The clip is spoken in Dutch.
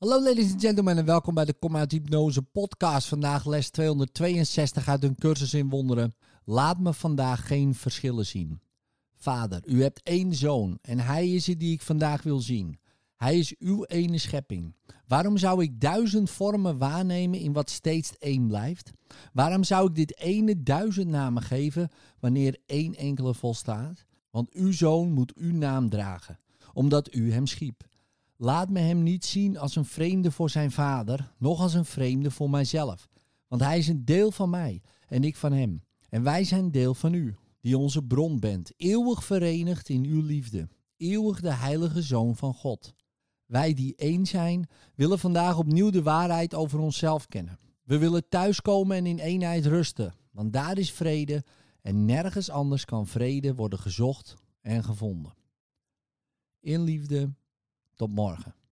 Hallo ladies and gentlemen en welkom bij de Kom Hypnose podcast. Vandaag les 262 uit een cursus in wonderen. Laat me vandaag geen verschillen zien. Vader, u hebt één zoon en hij is het die ik vandaag wil zien. Hij is uw ene schepping. Waarom zou ik duizend vormen waarnemen in wat steeds één blijft? Waarom zou ik dit ene duizend namen geven wanneer één enkele volstaat? Want uw zoon moet uw naam dragen, omdat u hem schiep. Laat me hem niet zien als een vreemde voor zijn vader, noch als een vreemde voor mijzelf. Want hij is een deel van mij en ik van hem. En wij zijn deel van u, die onze bron bent, eeuwig verenigd in uw liefde, eeuwig de heilige Zoon van God. Wij die één zijn, willen vandaag opnieuw de waarheid over onszelf kennen. We willen thuiskomen en in eenheid rusten, want daar is vrede en nergens anders kan vrede worden gezocht en gevonden. In liefde, tot morgen.